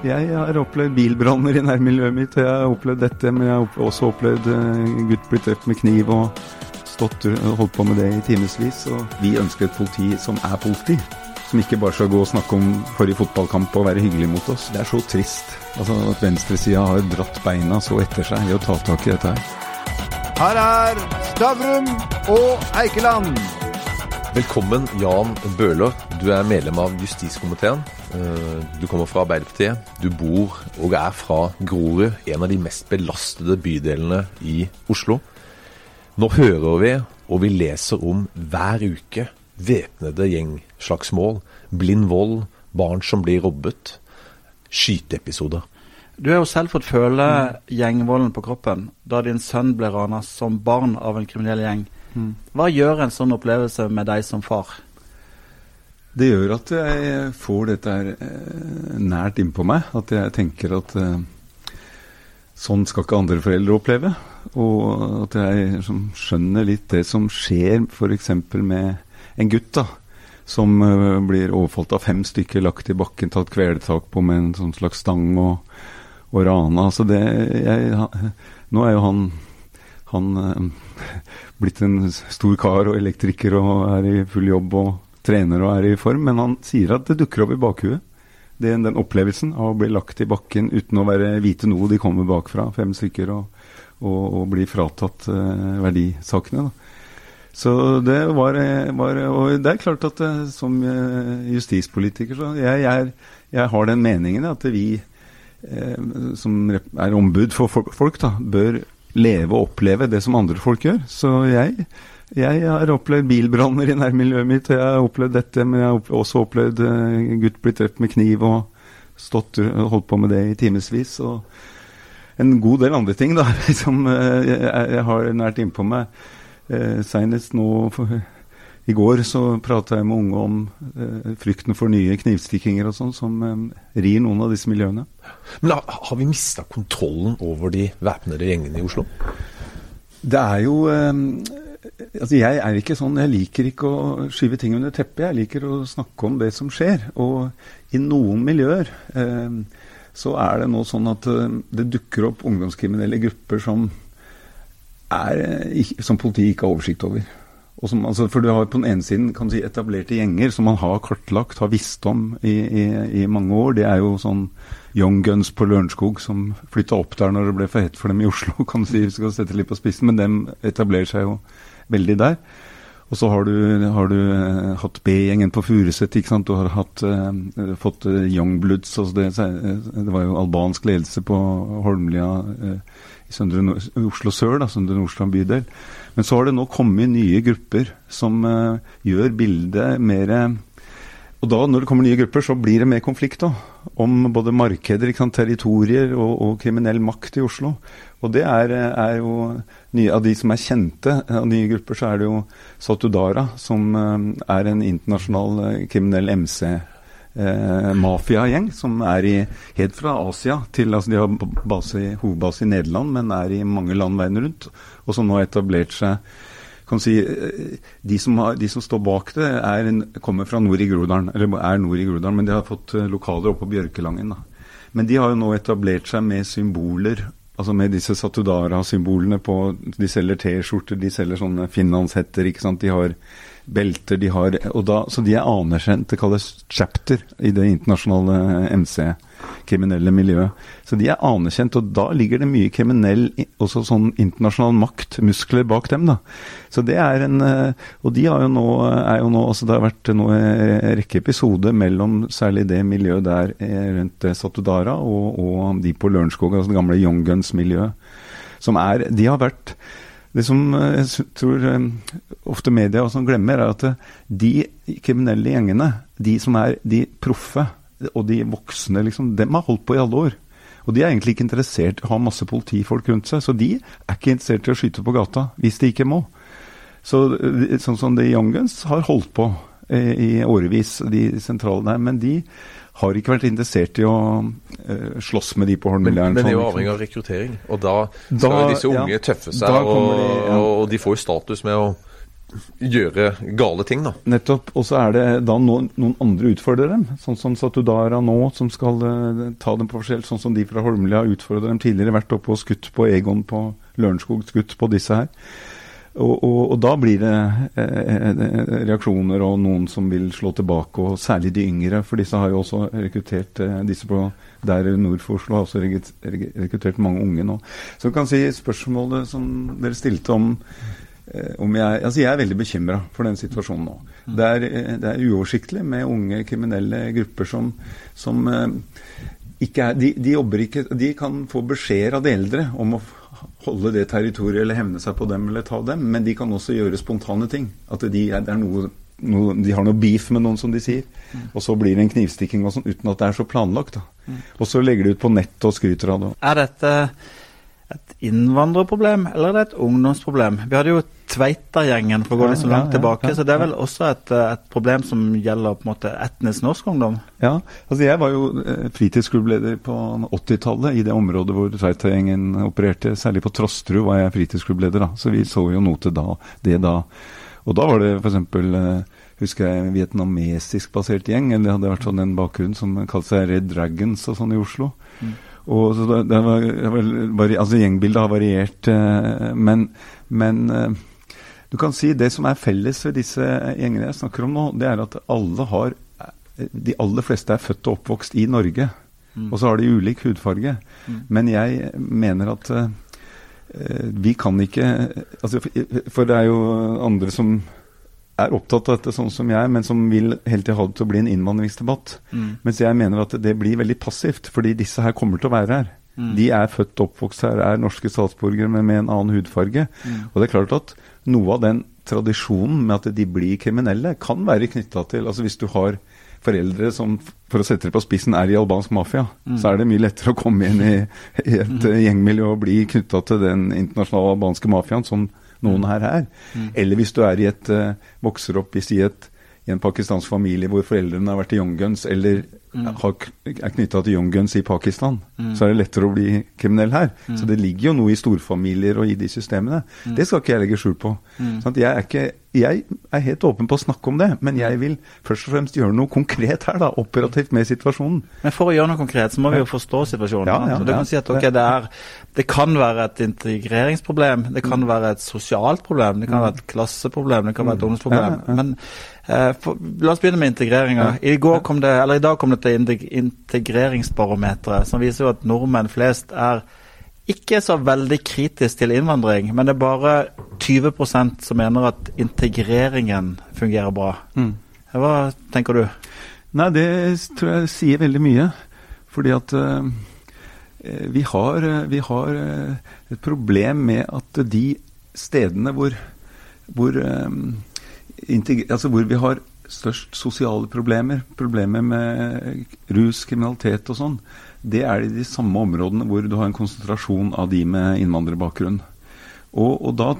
Jeg har opplevd bilbranner i nærmiljøet mitt, og jeg har opplevd dette, men jeg har også opplevd uh, gutt bli drept med kniv og stått og holdt på med det i timevis. Vi ønsker et politi som er politi. Som ikke bare skal gå og snakke om forrige fotballkamp og være hyggelig mot oss. Det er så trist altså, at venstresida har dratt beina så etter seg i å ta tak i dette her. Her er Stavrum og Eikeland. Velkommen, Jan Bøhler. Du er medlem av justiskomiteen. Eh, du kommer fra Arbeiderpartiet. Du bor og er fra Grorud, en av de mest belastede bydelene i Oslo. Nå hører vi og vi leser om hver uke væpnede gjengslagsmål, blind vold, barn som blir robbet, skyteepisoder. Du har jo selv fått føle gjengvolden på kroppen da din sønn ble rana som barn av en kriminell gjeng. Hva gjør en sånn opplevelse med deg som far? Det gjør at jeg får dette her eh, nært innpå meg. At jeg tenker at eh, sånn skal ikke andre foreldre oppleve. Og at jeg liksom, skjønner litt det som skjer f.eks. med en gutt da, som uh, blir overfalt av fem stykker, lagt i bakken, tatt kvelertak på med en sånn slags stang og, og rana. Altså det, jeg, nå er jo han, han eh, blitt en stor kar og elektriker og er i full jobb og trener og er i form, men han sier at det dukker opp i bakhuet. Det, den opplevelsen av å bli lagt i bakken uten å være, vite noe de kommer bakfra, fem stykker, og, og, og bli fratatt eh, verdisakene. Da. Så det var, var, Og det er klart at uh, som uh, justispolitiker så jeg, jeg, jeg, har den meningen at vi som er ombud for folk, da, bør leve og oppleve det som andre folk gjør. Så jeg, jeg har opplevd bilbranner i nærmiljøet mitt, og jeg har opplevd dette, men jeg har også opplevd uh, gutt bli drept med kniv og stått holdt på med det i timevis. Og en god del andre ting da, som uh, jeg, jeg, har nært innpå meg. Uh, Seinest nå for, i går så prata jeg med unge om eh, frykten for nye knivstikkinger og sånn, som eh, rir noen av disse miljøene. Men har, har vi mista kontrollen over de væpnede gjengene i Oslo? Det er jo eh, altså Jeg er ikke sånn, jeg liker ikke å skyve ting under teppet. Jeg liker å snakke om det som skjer. Og i noen miljøer um, så er det nå sånn at uh, det dukker opp ungdomskriminelle grupper som, er, som politiet ikke har oversikt over. Som, altså, for du har på den ene siden si, etablerte gjenger som man har kartlagt, har visst om i, i, i mange år. Det er jo sånn Young Guns på Lørenskog som flytta opp der når det ble for hett for dem i Oslo, kan du si, vi skal sette litt på spissen. Men dem etablerer seg jo veldig der. Og så har du, har du eh, hatt B-gjengen på Furuset. Du har hatt, eh, fått Young Bloods. Altså det, det, var jo albansk ledelse på Holmlia i Søndre Oslo sør, da, Søndre Nordstrand bydel. Men så har det nå kommet nye grupper som gjør bildet mer og da, når det kommer nye grupper, så blir det mer konflikt da, om både markeder, territorier og, og, kriminell makt i Oslo. Og det er, er, jo nye Av de som er kjente av nye grupper, så er det jo Satudara, som uh, er en internasjonal uh, kriminell MC. Uh, mafiagjeng som er i, helt fra Asia til altså De har base, hovedbase i Nederland, men er i mange land verden rundt. Og som nå har etablert seg kan si, eh, de, som har, de som, står bak det, er, kommer fra nord i Groruddalen, eller er nord i Groruddalen, men de har fått eh, lokaler oppe på Bjørkelangen. Da. Men de har jo nå etablert seg med symboler, altså med disse Satudara-symbolene på De selger T-skjorter, de selger sånne finlandshetter, ikke sant. De har belter, de har og da, Så de er anerkjent. Det kalles chapter i det internasjonale MC kriminelle miljøet. Så de er anerkjent, og da ligger det mye kriminell, også sånn internasjonal makt, muskler bak dem. da. Så det er en, eh, Og de har jo nå, er jo nå altså Det har vært nå en rekke episoder mellom særlig det miljøet der eh, rundt eh, Satudara og, og de på Lørenskog, altså det gamle Young Guns-miljøet. Som er De har vært det som jeg tror ofte media også glemmer, er at de kriminelle gjengene, de som er de proffe, og de voksne, liksom, dem har holdt på i alle år. Og de er egentlig ikke interessert i å ha masse politifolk rundt seg, så de er ikke interessert i å skyte på gata hvis de ikke må. Så, sånn som The Young Guns har holdt på eh, i årevis, de sentrale der. Men de har ikke vært interessert i å uh, slåss med de på Holmlia. Men, men det er jo avhengig av rekruttering, og da skal da, disse unge ja, tøffe seg, og, de, ja. og, de, får jo status med å gjøre gale ting, da. Nettopp. Og så er det da noen, noen andre utfordrer dem. Sånn som Satudara nå, som skal uh, ta dem på forskjell. Sånn som de fra Holmlia utfordrer dem tidligere. Vært oppe og skutt på Egon på Lørenskog, skutt på disse her. Og, og, og, da blir det eh, reaksjoner og noen som vil slå tilbake, og særlig de yngre. For disse har jo også rekruttert eh, disse på der nord for Oslo har også rekruttert mange unge nå. Så du kan si spørsmålet som dere stilte om eh, om jeg, altså jeg er veldig bekymra for den situasjonen nå. Mm. Det er, eh, det er, uoversiktlig med unge kriminelle grupper som, som eh, er de, de, ikke De kan få beskjeder av de eldre om å holde det territoriet eller hevne seg på dem eller ta dem, men de kan også gjøre spontane ting. At de, er, er noe, noe, de har noe beef med noen, som de sier. Mm. Og så blir det en knivstikking og sånn, uten at det er så planlagt. Mm. Og så legger de ut på nett og skryter av det. Er dette et innvandrerproblem, eller er det et ungdomsproblem? Vi hadde jo Tveita-gjengen, for å gå litt så langt tilbake. Så det er vel også et, et, problem som gjelder på en måte etnisk norsk ungdom? Ja, altså jeg var jo fritidsklubbleder på 80-tallet i det området hvor Tveita-gjengen opererte. Særlig på Trosterud var jeg fritidsklubbleder, da. Så vi så jo noe til da, det da. Og da var det f.eks. Eh, husker jeg en vietnamesisk basert gjeng. eller Det hadde vært sånn en bakgrunn som kalte seg Red Dragons og sånn i Oslo. Mm. Og så det, det var, var, altså Gjengbildet har variert, eh, men, men eh, du kan si Det som er felles ved disse gjengene jeg snakker om nå, det er at alle har De aller fleste er født og oppvokst i Norge. Mm. Og så har de ulik hudfarge. Mm. Men jeg mener at vi kan ikke altså, For det er jo andre som er opptatt av dette sånn som jeg, men som vil hele tiden ha det til å bli en innvandringsdebatt. Mm. Mens jeg mener at det blir veldig passivt, fordi disse her kommer til å være her. Mm. De er født og oppvokst her, er norske statsborgere, men med en annen hudfarge. Mm. Og det er klart at noe av den tradisjonen med at de blir kriminelle, kan være knytta til altså Hvis du har foreldre som for å sette det på spissen er i albansk mafia, mm. så er det mye lettere å komme inn i, i et mm. gjengmiljø og bli knytta til den internasjonale albanske mafiaen som noen her her. Mm. Eller hvis du er i et, uh, vokser opp i, et, i en pakistansk familie hvor foreldrene har vært i Young Guns, eller er knytta til Young Guns i Pakistan, mm. så er det lettere å bli kriminell her. Mm. Så det ligger jo noe i storfamilier og i de systemene. Mm. Det skal ikke jeg legge skjul på. Sånn jeg, er ikke, jeg, er helt åpen på å snakke om det, men jeg vil først og fremst gjøre noe konkret her, da, operativt med situasjonen. Men for å gjøre noe konkret, så må vi jo forstå situasjonen. Ja, ja, du kan si at okay, det, er, det, kan være et integreringsproblem, det kan mm. være et sosialt problem, det kan være et klasseproblem, det kan være et ungdomsproblem. Men Eh, for, la oss begynne med integreringa. I, kom det, eller I dag kom det til integreringsbarometeret, som viser jo at nordmenn flest er ikke så veldig kritisk til innvandring, men det er bare 20% som mener at integreringen fungerer bra. Mm. Hva tenker du? Nei, Det tror jeg sier veldig mye. Fordi at uh, vi, har, vi har uh, et problem med at de stedene hvor, hvor um, altså hvor vi har størst sosiale problemer, problemer med rus, kriminalitet og sånn, det er i de samme områdene hvor du har en konsentrasjon av de med innvandrerbakgrunn. Og, og da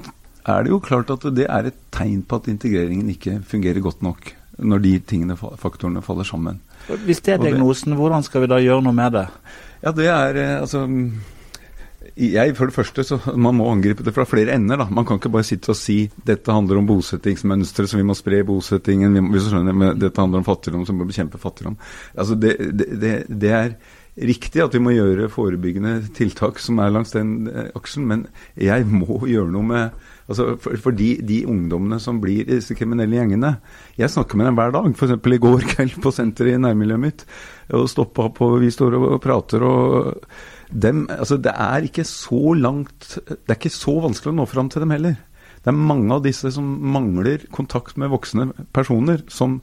er det jo klart at det er et tegn på at integreringen ikke fungerer godt nok. Når de tingene, faktorene faller sammen. Hvis det er diagnosen, hvordan skal vi da gjøre noe med det? Ja, det er eh, altså jeg, for det første, så Man må angripe det fra flere ender. da. Man kan ikke bare sitte og si dette handler om bosettingsmønstre, så vi må spre bosettingen. Vi må, skjønner, men Dette handler om fattigdom, så vi må bekjempe fattigdom. Altså det, det, det, det, er riktig at vi må gjøre forebyggende tiltak som er langs den aksen, men jeg må gjøre noe med altså for, for de, de, ungdommene som blir disse kriminelle gjengene Jeg snakker med dem hver dag. F.eks. i går kveld på senteret i nærmiljøet mitt. og stoppa på, Vi står og prater. og dem, altså det er ikke så langt Det er ikke så vanskelig å nå fram til dem heller. Det er mange av disse som mangler kontakt med voksne personer, som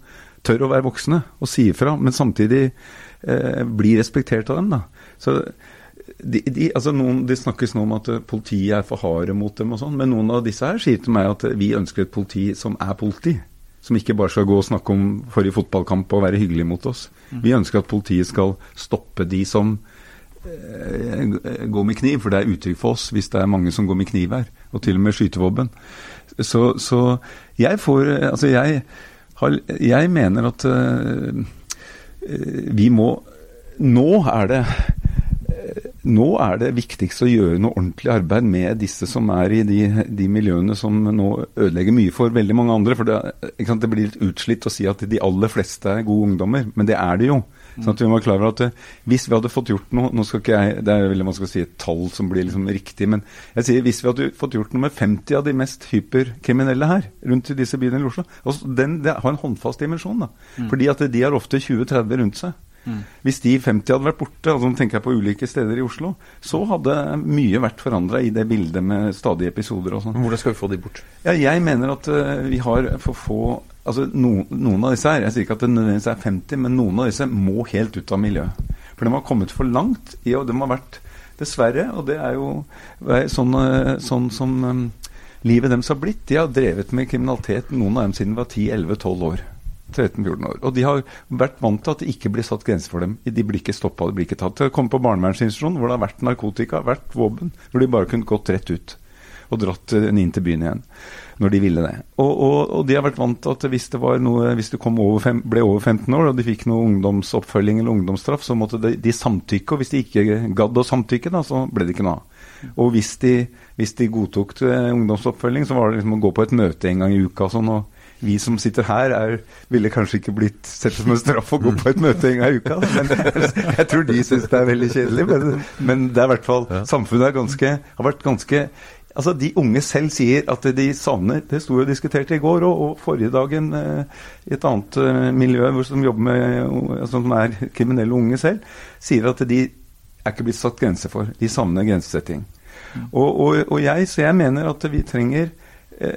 tør å være voksne og si ifra, men samtidig eh, blir respektert av dem. da. Så de, de, altså noen, Det snakkes nå om at politiet er for harde mot dem, og sånn, men noen av disse her sier til meg at vi ønsker et politi som er politi. Som ikke bare skal gå og snakke om forrige fotballkamp og være hyggelig mot oss. Mm. Vi ønsker at politiet skal stoppe de som Eh, gå med kniv, for det er uttrykk for oss hvis det er mange som går med kniv her, og til og med skytevåpen. Så, så, jeg får Altså, jeg, har, jeg mener at uh, vi må Nå er det nå er det viktigst å gjøre noe ordentlig arbeid med disse som er i de, de miljøene som nå ødelegger mye for veldig mange andre. For det, det, blir litt utslitt å si at de aller fleste er gode ungdommer, men det er de jo. Sånn at vi være klar over at eh, Hvis vi hadde fått gjort noe nå skal ikke jeg, Det er veldig man skal si et tall som blir liksom riktig, men jeg sier hvis vi hadde fått gjort noe med 50 av de mest hyperkriminelle her rundt i disse byene i Oslo altså den, Det har en håndfast dimensjon. da, mm. fordi at de har ofte 20-30 rundt seg. Mm. Hvis de 50 hadde vært borte, altså tenker jeg på ulike steder i Oslo, så hadde mye vært forandra i det bildet med stadige episoder og sånn. Hvordan skal vi få de bort? Ja, Jeg mener at uh, vi har for få altså no, Noen av disse her, jeg sier ikke at det nødvendigvis er 50, men noen av disse må helt ut av miljøet. For de har kommet for langt i, og de har vært Dessverre, og det er jo sånn, eh, sånn som um, livet deres har blitt. De har drevet med kriminalitet, noen av dem siden de var 10-11-12 år. 13-14 år. Og de har vært vant til at det ikke blir satt grenser for dem. De blir ikke stoppa, de blir ikke tatt. Til å komme på barnevernsinstitusjon hvor det har vært narkotika, vært våpen, hvor de bare kunne gått rett ut og dratt inn til byen igjen når de ville det. Og, og, og, de har vært vant til at hvis det, var noe, hvis det over fem, ble over 15 år og de fikk noe ungdomsoppfølging eller ungdomsstraff, så måtte de, de samtykke. Og hvis de ikke gadd å samtykke, da, så ble det ikke noe av. Og hvis de, hvis de godtok ungdomsoppfølging, så var det liksom å gå på et møte en gang i uka sånn. og vi som sitter her, er, ville kanskje ikke blitt sett som en straff å gå på et møte en gang i uka. Men jeg tror de syns det er veldig kjedelig. Men, men det er i hvert fall Samfunnet ganske, har vært ganske Altså, De unge selv sier at de savner Det sto jo diskutert i går og, og forrige dagen eh, i et annet eh, miljø som jobber med, altså, som er kriminelle unge selv, sier at de er ikke blitt satt grenser for. De savner grensesetting. Mm. Og, og, og jeg, så jeg mener at vi trenger Eh,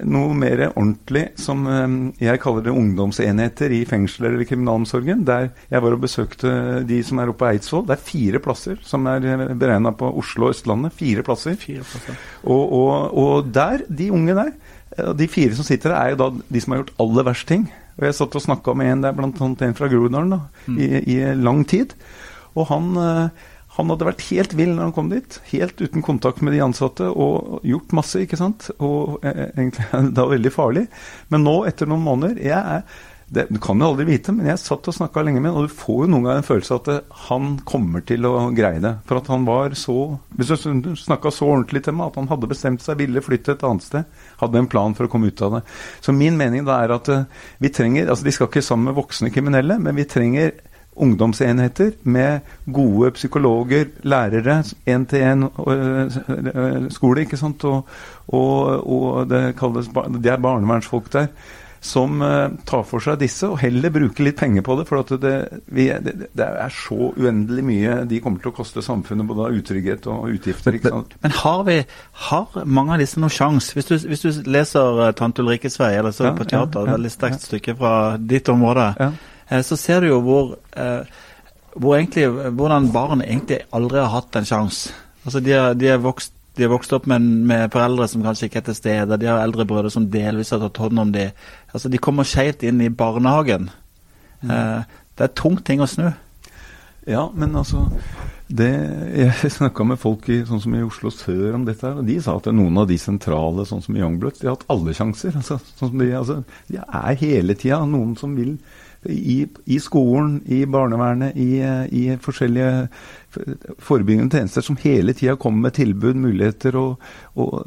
noe mer ordentlig som eh, jeg kaller det ungdomsenheter i fengsler eller kriminalomsorgen. Der jeg var og besøkte de som er oppe på Eidsvoll. Det er fire plasser som er eh, beregna på Oslo og Østlandet. Fire plasser. Fire plasser. Og, og, og, der, de unge der, de fire som sitter der, er jo da de som har gjort aller verst ting. Og jeg satt og snakka med en der, annet en fra Groruddalen, mm. i, i lang tid. Og han han hadde vært helt vill når han kom dit. Helt uten kontakt med de ansatte og gjort masse, ikke sant. Og eh, egentlig da veldig farlig. Men nå, etter noen måneder jeg er, det, Du kan jo aldri vite, men jeg satt og snakka lenge med ham, og du får jo noen ganger en følelse av at han kommer til å greie det. For at han var så Hvis du snakka så ordentlig til meg at han hadde bestemt seg, ville flytte et annet sted, hadde en plan for å komme ut av det. Så min mening da er at uh, vi trenger Altså, de skal ikke sammen med voksne kriminelle, men vi trenger ungdomsenheter med gode psykologer, lærere, én-til-én-skole, øh, ikke sant. Og, og, og det, kalles, det er barnevernsfolk der som uh, tar for seg disse, og heller bruker litt penger på det. For det, vi, det, det, er så uendelig mye de kommer til å koste samfunnet, både av utrygghet og utgifter. ikke sant? Men, men har, vi, har mange av disse noen sjanse? Hvis, hvis, du leser 'Tante Ulrikkes vei', eller så ja, på teater, ja, ja, veldig sterkt stykke fra ditt område. Ja. Eh, så ser du jo hvor, eh, hvor egentlig, hvordan barn egentlig aldri har hatt en sjanse. Altså de, har, de, vokst, de er vokst opp med, med, foreldre som kanskje ikke er til stede. De har eldre brødre som delvis har tatt hånd om dem. Altså de kommer skeivt inn i barnehagen. Mm. Eh, det er tungt ting å snu. Ja, men altså det, Jeg snakka med folk i, sånn som i Oslo sør om dette, og de sa at noen av de sentrale, sånn som i Youngbloods, de har hatt alle sjanser. Altså, sånn de, altså, de er hele tida noen som vil i, i, skolen, i barnevernet, i, i forskjellige forebyggende tjenester som hele tida kommer med tilbud, muligheter. Og, og,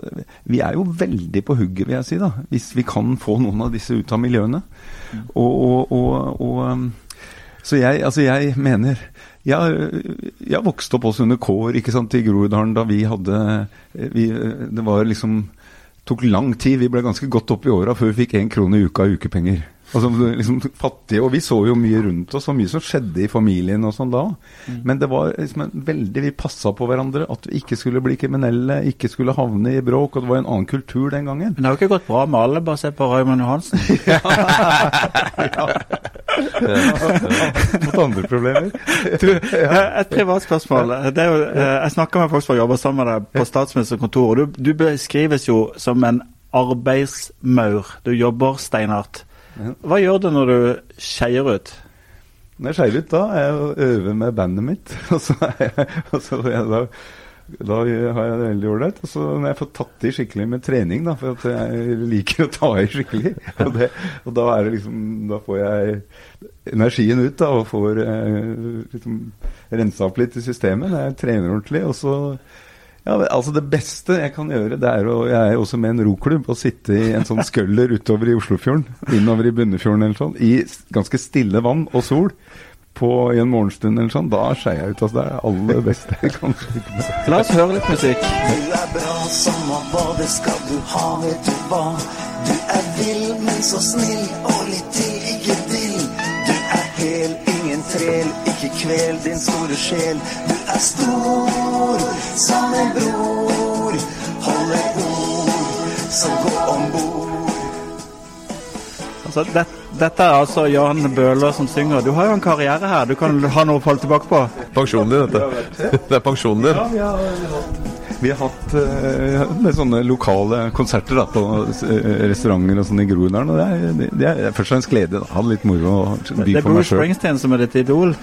vi er jo veldig på hugget, vil jeg si, da, hvis vi kan få noen av disse ut av miljøene. Og, og, um, så jeg, altså jeg mener jeg, jeg vokste opp også under kår ikke sant, i Groruddalen da vi hadde vi, Det var liksom tok lang tid. Vi ble ganske godt opp i åra før vi fikk én krone i uka i ukepenger. Altså, liksom fattige, Og vi så jo mye rundt oss, og mye som skjedde i familien og sånn da. Mm. Men det var liksom veldig Vi passa på hverandre. At vi ikke skulle bli kriminelle, ikke skulle havne i bråk. Og det var en annen kultur den gangen. Men det har jo ikke gått bra med alle, bare se på Raymond Johansen. ja. ja. Fått andre problemer. Du, et privat spørsmål. Jo, eh, jeg snakker med folk som jobber sammen med deg på statsministerens kontor. du, du beskrives jo som en arbeidsmaur. Du jobber steinhardt. Hva gjør du når du skeier ut? Når jeg skeier ut, da er jeg å øve med bandet mitt. Og så, er jeg, og så jeg da Da har jeg det veldig ålreit. Og så når jeg får tatt i skikkelig med trening, da, for jeg liker å ta i skikkelig, og, det, og da er det liksom Da får jeg energien ut da, og får eh, liksom rensa opp litt i systemet. Jeg trener ordentlig. og så ja, altså Det beste jeg kan gjøre, det er å Jeg er også med en roklubb Å sitte i en sånn skøller utover i Oslofjorden, innover i Bunnefjorden eller sånn, i ganske stille vann og sol på i en morgenstund eller sånn, da skeier jeg ut. Altså, det er det aller beste jeg kan med. La oss høre litt musikk. Du er bra som å bade, skal du ha, vet du hva. Du er vill, men så snill, og litt til, ikke dill. Du er hel, ingen trel, ikke kvel din store sjel. Du er stor som en bror, holder ord, så gå om bord. Altså, dette dette er altså Jan Bøhler som synger. Du har jo en karriere her, du kan ha noe å falle tilbake på? Pensjonen din, dette. Det er pensjonen din. Ja, vi har, vi har hatt uh, sånne lokale konserter da, på uh, restauranter og sånn i Groruddalen. Og det er, det er, først og fremst glede. da, Ha det litt moro å by for meg sjøl. Det er Bruce Springsteen som er ditt idol?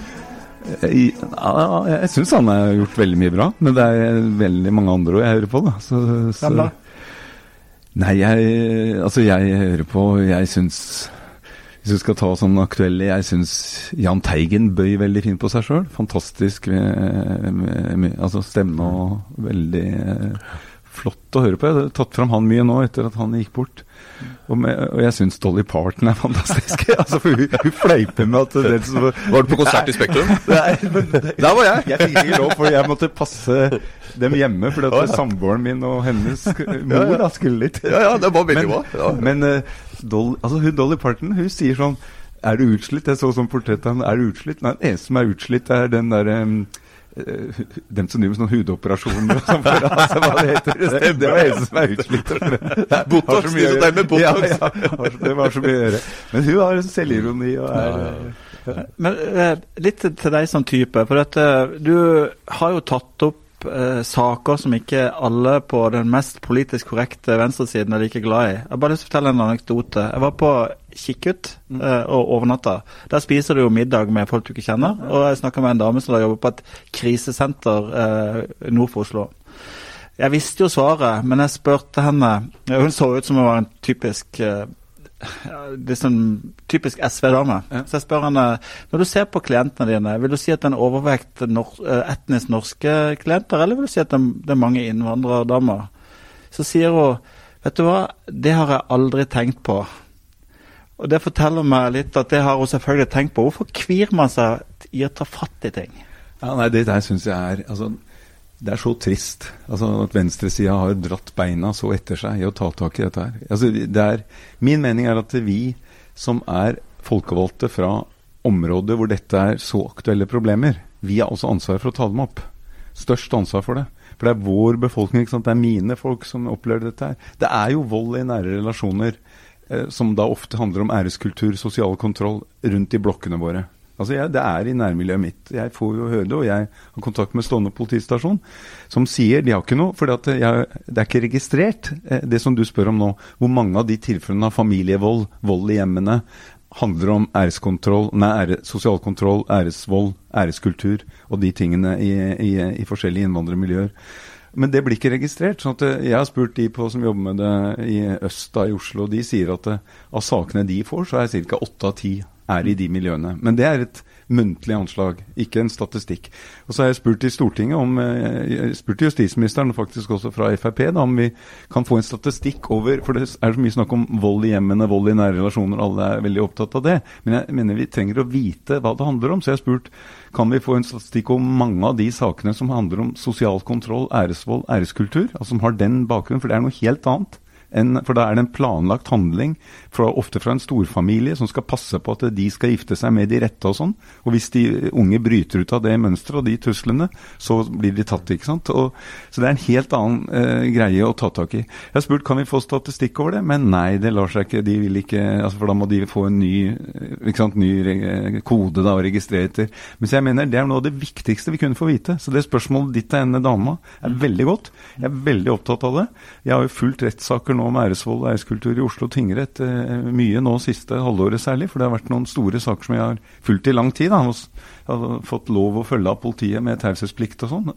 Eh, I, ja, jeg syns han har gjort veldig mye bra, men det er veldig mange andre jeg hører på. da. Så, så? Nei, jeg, altså jeg hører på Jeg syns hvis vi skal ta sånn aktuelle Jeg syns Jahn Teigen bøy veldig fint på seg sjøl. Fantastisk med, med, med, altså stemme og veldig eh, flott å høre på. Jeg har tatt fram han mye nå etter at han gikk bort. Og, med, og jeg syns Dolly Parton er fantastisk. altså, for hun, hun fleiper med at den som Var du på konsert i Spektrum? Der var jeg! Jeg fikk ikke lov, for jeg måtte passe dem hjemme. For at ja, ja. samboeren min og hennes mor da, skulle litt. Ja, ja, det var veldig bra. Ja. Men uh, Dolly, altså, hun, Dolly Parton hun sier sånn Er du utslitt? Jeg så sånn portrett av henne. Er du utslitt? Nei, den eneste som er utslitt, er den derre um, uh, dem som driver med sånne hudoperasjoner og sånn. Altså, hva det heter. Det, det var eneste som er utslitt. Botox. Som tar med botox. Ja, ja, det var så mye å gjøre. Men hun har selvironi og er ja, Men uh, litt til deg som type. For at du har jo tatt opp eh, saker som ikke alle på den mest politisk korrekte venstresiden er like glad i. Jeg har bare lyst til å fortelle en anekdote. Jeg var på Kikkut mm. eh, og overnatta. Der spiser du jo middag med folk du ikke kjenner. Og jeg snakka med en dame som jobber på et krisesenter eh, nord for Oslo. Jeg visste jo svaret, men jeg spurte henne Hun så ut som hun var en typisk eh, det er sånn typisk SV-dame. Ja. Så jeg spør henne når du ser på klientene dine, vil du si at det er en overvekt nor eh, etnisk norske klienter, eller vil du si at det er mange innvandrerdamer? Så sier hun vet du hva, det har jeg aldri tenkt på. Og Det forteller meg litt at det har hun selvfølgelig tenkt på. Hvorfor kvir man seg i å ta fatt i ting? Ja, nei, Det der syns jeg er altså det er så trist altså, at venstresida har dratt beina så etter seg i å ta tak i dette her. Altså, det er, min mening er at vi som er folkevalgte fra områder hvor dette er så aktuelle problemer, vi har også ansvar for å ta dem opp. Størst ansvar for det. For det er vår befolkning, det er mine folk som opplever dette her. Det er jo vold i nære relasjoner, eh, som da ofte handler om æreskultur, sosial kontroll, rundt i blokkene våre. Altså jeg, Det er i nærmiljøet mitt. Jeg får jo høre det, og jeg har kontakt med Stovner politistasjon, som sier de har ikke noe, for det er ikke registrert, eh, det som du spør om nå, hvor mange av de tilfellene av familievold, vold i hjemmene, handler om æreskontroll, nei, ære, sosial kontroll, æresvold, æreskultur og de tingene i, i, i forskjellige innvandrermiljøer. Men det blir ikke registrert. sånn at eh, Jeg har spurt de på som jobber med det i øst i Oslo, og de sier at eh, av sakene de får, så er ca. åtte av ti er i de miljøene. Men det er et muntlig anslag, ikke en statistikk. Og så har jeg spurt i Stortinget om, eh, jeg spurte justisministeren, faktisk også fra Frp, da, om vi kan få en statistikk over For det er så mye snakk om vold i hjemmene, vold i nære relasjoner, alle er veldig opptatt av det. Men jeg mener vi trenger å vite hva det handler om. Så jeg har spurt kan vi få en statistikk om mange av de sakene som handler om sosial kontroll, æresvold, æreskultur, altså som har den bakgrunnen, for det er noe helt annet. En, for da er det en planlagt handling, fra, ofte fra en storfamilie, som skal passe på at de skal gifte seg med de rette og sånn. Og hvis de unge bryter ut av det mønsteret og de truslene, så blir de tatt. ikke sant? Og, så det er en helt annen eh, greie å ta tak i. Jeg har spurt kan vi få statistikk over det, men nei, det lar seg ikke. De vil ikke, altså For da må de få en ny, ikke sant, ny kode da, å registrere etter. Men så jeg mener det er noe av det viktigste vi kunne få vite. Så det spørsmålet ditt til denne dama er veldig godt. Jeg er veldig opptatt av det. Jeg har jo fulgt rettssaker nå nå om æresvold og æreskultur i Oslo tingrett eh, mye nå siste halvåret særlig. For det har vært noen store saker som jeg har fulgt i lang tid. Da. Jeg har fått lov å følge av politiet med taushetsplikt og sånn.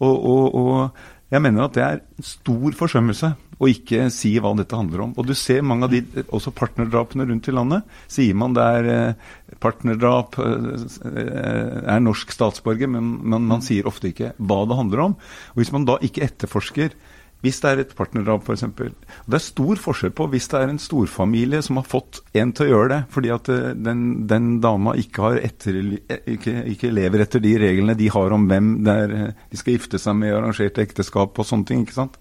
Og, og, og, jeg mener at det er stor forsømmelse å ikke si hva dette handler om. Og du ser mange av de også partnerdrapene rundt i landet. Sier man det er eh, partnerdrap, eh, er norsk statsborger, men men man sier ofte ikke hva det handler om. Og hvis man da ikke etterforsker hvis det er et partnerdrap, f.eks. Det er stor forskjell på hvis det er en storfamilie som har fått en til å gjøre det, fordi at eh, den, den dama ikke, etter, ikke, ikke, lever etter de reglene de har om hvem er, de skal gifte seg med, arrangerte ekteskap og sånne ting. ikke sant?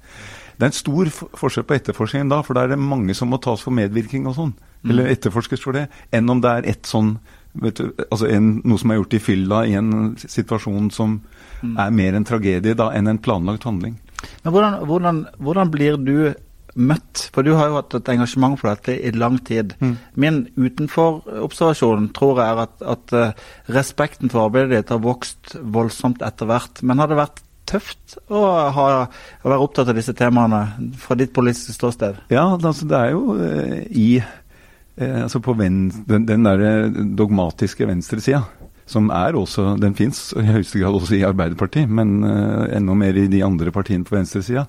Det er en stor forskjell på etterforskningen da, for da er det mange som må tas for medvirkning og sånn. Mm. Eller etterforskes for det. Enn om det er et sånn du, altså en, noe som er gjort i fylla i en situasjon som mm. er mer en tragedie da, enn en planlagt handling. Men hvordan, hvordan, hvordan, blir du møtt? For du har jo hatt et engasjement for dette i lang tid. Mm. Min utenforobservasjon tror jeg er at, at uh, respekten for arbeidet ditt har vokst voldsomt etter hvert. Men har det vært tøft å, ha, å være opptatt av disse temaene fra ditt politiske ståsted? Ja, altså det er jo uh, i uh, altså på venstre, den, den der dogmatiske venstresida som er også Den fins i høyeste grad også i Arbeiderpartiet, men uh, enda mer i de andre partiene på venstresida.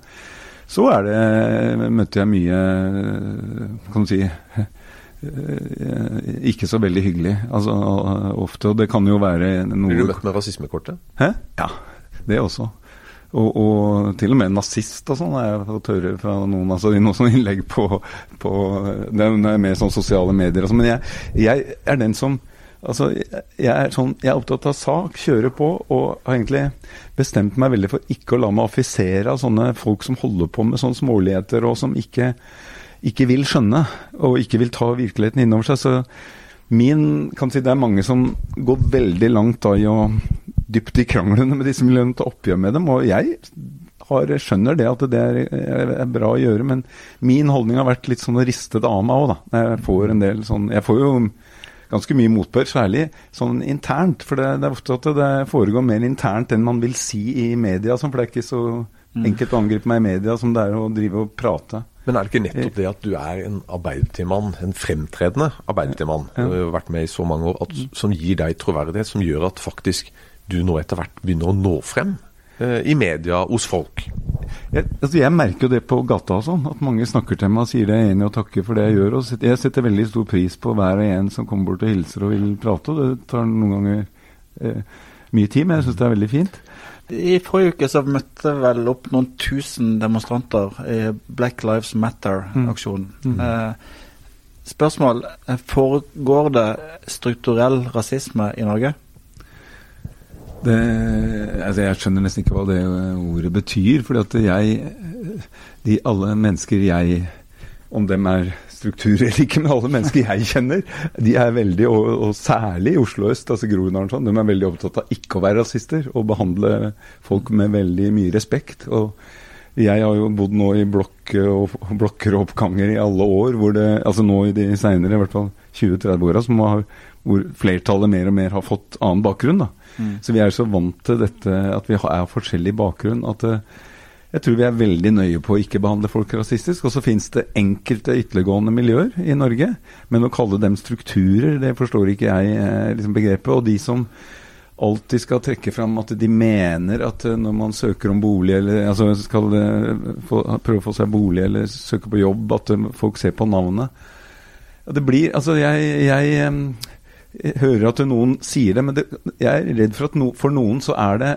Så er det møtte jeg mye Kan du si ikke så veldig hyggelig. Altså ofte. Og det kan jo være noe Blir du møtt med rasismekortet? Hæ? Ja, det også. Og, og, til og med nazist og sånn har jeg fått høre fra noen altså i noen sånne innlegg på, på Det er mer sånn sosiale medier og sånn. Men jeg, jeg, er den som Altså, jeg er, sånn, jeg er opptatt av sak, kjører på, og har egentlig bestemt meg veldig for ikke å la meg affisere av sånne folk som holder på med sånne småligheter, og som ikke, ikke, vil skjønne, og ikke vil ta virkeligheten innover seg. Så min kan si Det er mange som går veldig langt da i å dypt i kranglene med disse miljøene, ta oppgjør med dem, og jeg har, skjønner det at det er, er, bra å gjøre, men min holdning har vært litt sånn å riste det av meg òg, da. Jeg får en del sånn Jeg får jo ganske mye motbør, særlig sånn internt. For det, det, er ofte at det foregår mer internt enn man vil si i media. For det er ikke så mm. enkelt å angripe meg i media som det er å drive og prate. Men er det ikke nettopp det at du er en arbeiderpartimann, en fremtredende arbeiderpartimann, ja. har vært med i så mange år, at, som gir deg troverdighet, som gjør at faktisk du nå etter hvert begynner å nå frem i media hos folk? Jeg, altså jeg, merker jo det på gata og sånn, at mange snakker til meg og sier de er enig og takker for det jeg gjør. Og jeg setter veldig stor pris på hver og en som kommer bort og hilser og vil prate. og Det tar noen ganger eh, mye tid, men jeg syns det er veldig fint. I forrige uke så møtte vel opp noen tusen demonstranter i Black Lives Matter-aksjonen. Mm. Mm. Eh, spørsmål. Foregår det strukturell rasisme i Norge? Det, altså jeg skjønner nesten ikke hva det ordet betyr. fordi at jeg de Alle mennesker jeg Om dem er strukturer eller ikke, men alle mennesker jeg kjenner, de er veldig, og, og særlig i Oslo øst, altså Groruddalen sånn, de er veldig opptatt av ikke å være rasister og behandle folk med veldig mye respekt. og jeg har jo bodd nå i blokker og, blokker og oppganger i alle år, hvor det, altså nå i de seinere, i hvert fall 20-30 åra, hvor flertallet mer og mer har fått annen bakgrunn. da. Mm. Så vi er så vant til dette at vi er forskjellig bakgrunn at uh, jeg tror vi er veldig nøye på å ikke behandle folk rasistisk. Og så finnes det enkelte ytterliggående miljøer i Norge. Men å kalle dem strukturer, det forstår ikke jeg eh, liksom begrepet. Og de som alltid skal trekke fram at de mener at eh, når man søker om bolig, eller altså skal få, prøve å få seg bolig eller søke på jobb, at folk ser på navnet. Det blir Altså, jeg, jeg hører at noen sier det, men det, jeg er redd for at no, for noen så er det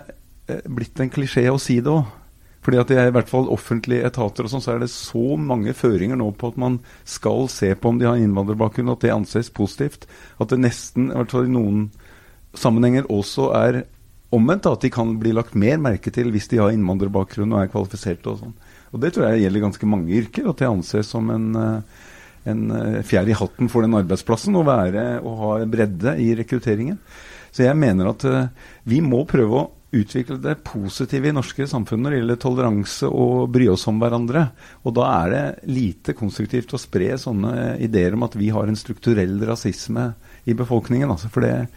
eh, blitt en klisjé å si det òg. Fordi at jeg, i hvert fall offentlige etater og sånn, så er det så mange føringer nå på at man skal se på om de har innvandrerbakgrunn, at det anses positivt. At det nesten, i hvert fall i noen sammenhenger, også er omvendt. At de kan bli lagt mer merke til hvis de har innvandrerbakgrunn og er kvalifiserte og sånn. Og det tror jeg gjelder ganske mange yrker, at det anses som en uh, en eh, fjær i hatten for den arbeidsplassen å være og ha bredde i rekrutteringen. Så jeg mener at uh, vi må prøve å utvikle det positive i norske samfunn når det gjelder toleranse og bry oss om hverandre. Og da er det lite konstruktivt å spre sånne ideer om at vi har en strukturell rasisme i befolkningen. Altså, for det,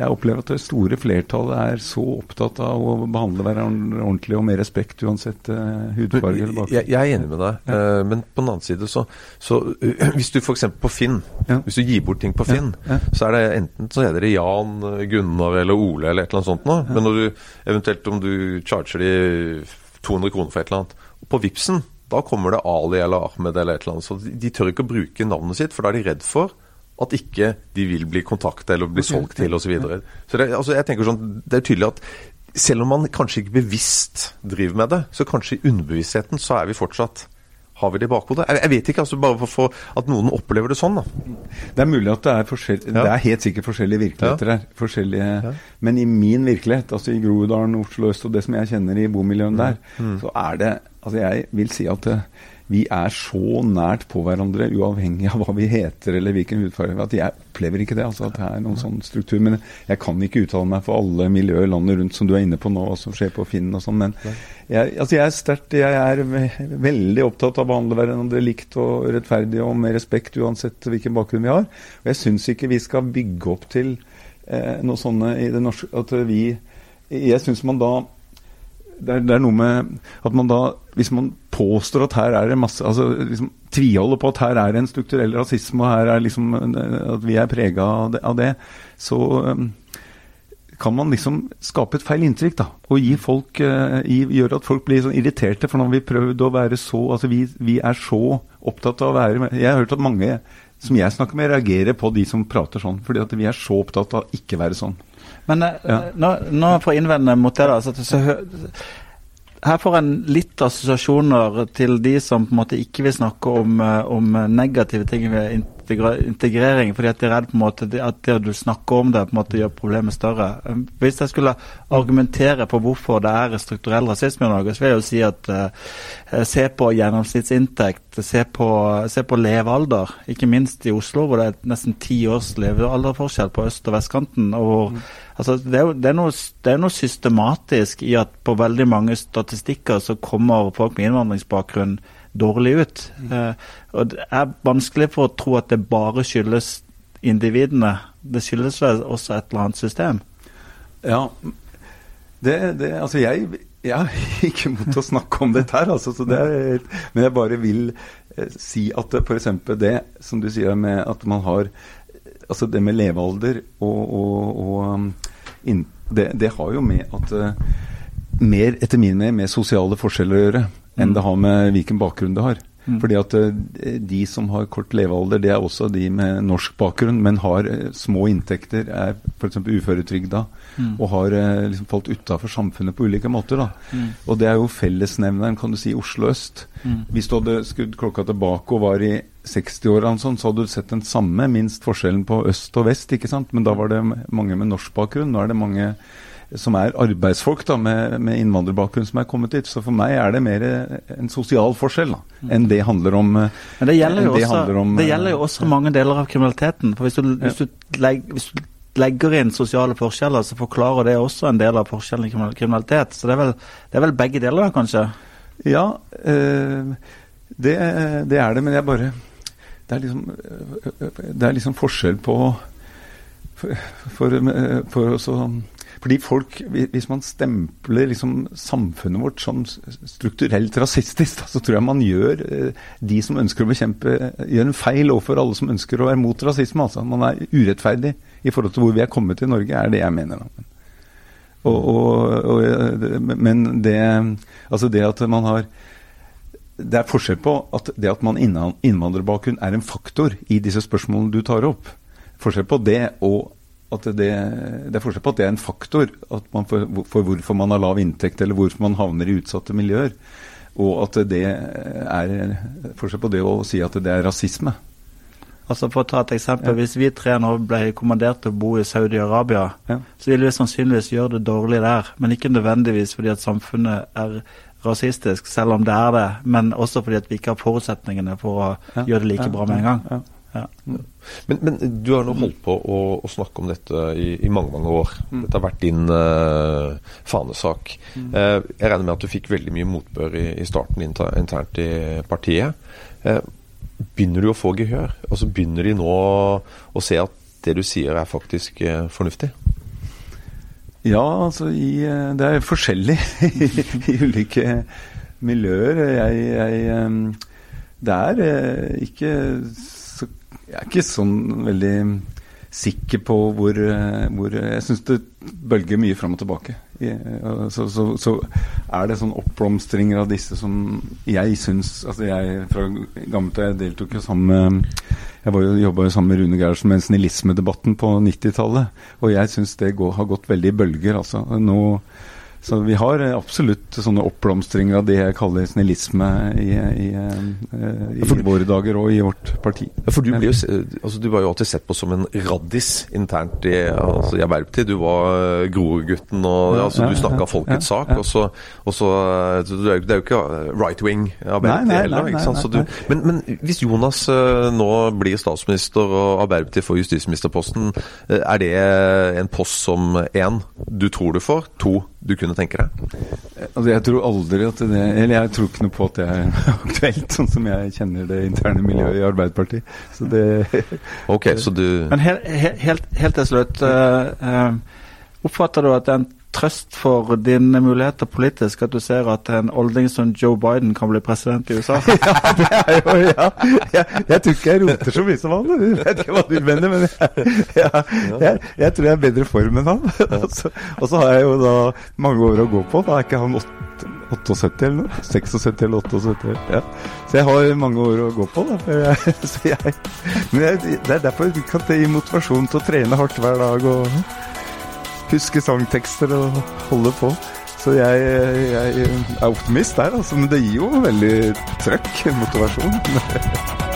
jeg opplever at det store flertallet er så opptatt av å behandle hverandre ordentlig og med respekt uansett uh, hudfarge eller bakgrunn. Jeg, jeg, er enig med deg, ja. uh, men på den annen side så, så uh, Hvis du f.eks. på Finn, ja. hvis du gir bort ting på Finn, ja. så er det enten så heter det Jan, Gunnar eller Ole eller et eller annet sånt noe. Men når du eventuelt om du charger de 200 kroner for et eller annet, på Vipsen da kommer det Ali eller Ahmed eller et eller annet. Så de, de tør ikke å bruke navnet sitt, for da er de redd for at ikke de vil bli kontakta eller bli solgt til osv. Så, videre. så det, altså jeg tenker sånn, det er tydelig at selv om man kanskje ikke bevisst driver med det, så kanskje i underbevisstheten så er vi fortsatt har vi det i bakhodet? Jeg, jeg, vet ikke, altså bare for, at noen opplever det sånn. da. Det er mulig at det er forskjell, ja. det er helt sikkert forskjellige virkeligheter her. Forskjellige, ja. Men i min virkelighet, altså i Groruddalen, Oslo øst og det som jeg kjenner i bomiljøene mm. der, mm. så er det Altså jeg vil si at det, vi er så nært på hverandre, uavhengig av hva vi heter eller hvilken hudfarge, at jeg opplever ikke det. altså at det er noen sånn struktur. Men jeg kan ikke uttale meg for alle miljøer landet rundt som du er inne på nå, og som skjer på Finn og sånn. Men jeg, altså jeg er sterkt Jeg er veldig opptatt av å behandle hverandre likt og rettferdig og med respekt, uansett hvilken bakgrunn vi har. Og jeg syns ikke vi skal bygge opp til eh, noe sånne i det norske At vi Jeg syns man da det er, det er, noe med at man da Hvis man påstår at her er det masse altså liksom Tviholder på at her er det en strukturell rasisme, og her er liksom at vi er prega av, av, det, så um, kan man liksom skape et feil inntrykk. da, Og gi folk, uh, gjøre at folk blir sånn irriterte. For nå har vi prøvd å være så altså vi, vi er så opptatt av å være Jeg har hørt at mange som jeg snakker med, reagerer på de som prater sånn. Fordi at vi er så opptatt av å ikke være sånn. Men eh, ja. nå, nå for å innvende mot det, da. Så, så, her får en litt assosiasjoner til de som på en måte ikke vil snakke om, eh, om negative ting ved integrering, fordi at de er redd på en måte at det du snakker om det, på en måte gjør problemet større. Hvis jeg skulle argumentere på hvorfor det er strukturell rasisme i Norge, så vil jeg jo si at uh, se på gjennomsnittsinntekt, se på, se på levealder. Ikke minst i Oslo, hvor det er nesten ti års levealderforskjell på øst- og vestkanten. og hvor mm Altså, det, er, det, er noe, det, er noe, systematisk i at på veldig mange statistikker så kommer folk med innvandringsbakgrunn dårlig ut. Mm. Eh, og Det er vanskelig for å tro at det bare skyldes individene. Det skyldes vel også et eller annet system. Ja, det, det Altså, jeg, jeg er ikke mot å snakke om dette her, altså, er, men jeg bare vil eh, si at f.eks. det som du sier med at man har Altså det med levealder og, og, og um, det, det, har jo med at uh, mer, etter min mening, med sosiale forskjeller å gjøre enn mm. det har med hvilken bakgrunn det har. Mm. Fordi at uh, De som har kort levealder, det er også de med norsk bakgrunn, men har uh, små inntekter, er f.eks. uføretrygda mm. og har liksom falt utafor samfunnet på ulike måter. Mm. Og Det er jo fellesnevneren kan du si, Oslo øst. Mm. Hvis du hadde skrudd klokka tilbake og var i 60-årene, sånn, så hadde du sett den samme, minst forskjellen på øst og vest. ikke sant? Men da var det mange med norsk bakgrunn. Nå er det mange som er arbeidsfolk da, med, med innvandrerbakgrunn som er kommet hit. Så for meg er det mer en sosial forskjell da, enn det handler om Men det gjelder jo, også, om, det gjelder jo også mange deler av kriminaliteten. for Hvis du, hvis du, legger, hvis du legger inn sosiale forskjeller, så forklarer det også en del av forskjellen i kriminalitet. Så det er vel, det er vel begge deler, kanskje? Ja, øh, det, det, er det. Men jeg bare det er liksom, det er liksom forskjell på For, for, for også, fordi folk, Hvis man stempler liksom samfunnet vårt som strukturelt rasistisk, så tror jeg man gjør eh, de som ønsker å bekjempe, gjør en feil overfor alle som ønsker å være mot rasisme. altså. Man er urettferdig i forhold til hvor vi er kommet til Norge, er det jeg mener. Og, og, og, men det, altså det at man har det er forskjell på at det at man innvandrerbakgrunn er en faktor i disse spørsmålene du tar opp. Forskjell på det og at det, det er forskjell på at det er en faktor for, for, hvorfor man har lav inntekt, eller hvorfor man havner i utsatte miljøer. Og at det er forskjell på det å si at det er rasisme. Altså For å ta et eksempel, ja. Hvis vi tre nå ble kommandert til å bo i Saudi-Arabia, ja. så ville vi sannsynligvis gjøre det dårlig der. Men ikke nødvendigvis fordi at samfunnet er rasistisk, selv om det er det, men også fordi at vi ikke har forutsetningene for å ja, gjøre det like ja, bra med en gang. Ja, men, men, du har nå holdt på å, å snakke om dette i, i, mange mange år. Mm. Dette har vært din uh, fanesak. Mm. Uh, jeg regner med at du fikk veldig mye motbør i, i starten internt i partiet. Uh, begynner du å få gehør? Altså Begynner de nå å se at det du sier er faktisk fornuftig? Ja, altså i, eh, det er forskjellig i ulike miljøer. Jeg, jeg Det er ikke så Jeg er ikke sånn veldig sikker på hvor, hvor Jeg syns det bølger mye fram og tilbake. Så, så, så, er det sånn oppblomstringer av disse som jeg syns Altså jeg fra gammelt jeg deltok jo sammen med jeg var jo, jobba jo sammen med Rune Gerhardsen med snillismedebatten på 90-tallet. Og jeg syns det går, har gått veldig i bølger. altså. Nå så vi har eh, absolutt sånne oppblomstringer av det jeg kaller snillisme i, i, i, i for, våre dager og i vårt parti. Ja, for du, jo, altså, du, var jo alltid sett på som en raddis internt i, altså, i Arbeiderpartiet. Du var Grorudgutten og altså, du snakka folkets sak. Og så, og så, det er jo ikke right wing Arbeiderpartiet heller. ikke sant? Du, men, men, hvis Jonas nå blir statsminister og Arbeiderpartiet får justisministerposten, er det en post som én du tror du får, to du kunne tenke deg? Altså, jeg tror aldri at det Eller jeg tror ikke noe på at det er aktuelt, sånn som jeg kjenner det interne miljøet i Arbeiderpartiet. Så det Ok, så du Men helt, helt, helt til slutt. Uh, uh, oppfatter du at den trøst for dine muligheter politisk at du ser at en olding som Joe Biden kan bli president i USA? ja, det er jo ja. Jeg, jeg, tror ikke jeg roter så mye som han. Jeg vet ikke hva du mener, men jeg, jeg, jeg tror jeg er bedre form enn han. Og så har jeg jo da mange år å gå på. Da er ikke han 78 eller noe? 76 eller 78? Ja. Så jeg har mange år å gå på. Da. men det er derfor jeg kan gi motivasjon til å trene hardt hver dag. og huske sangtekster og holde på. Så jeg, jeg er optimist der, altså. Men det gir jo veldig trøkk, motivasjon.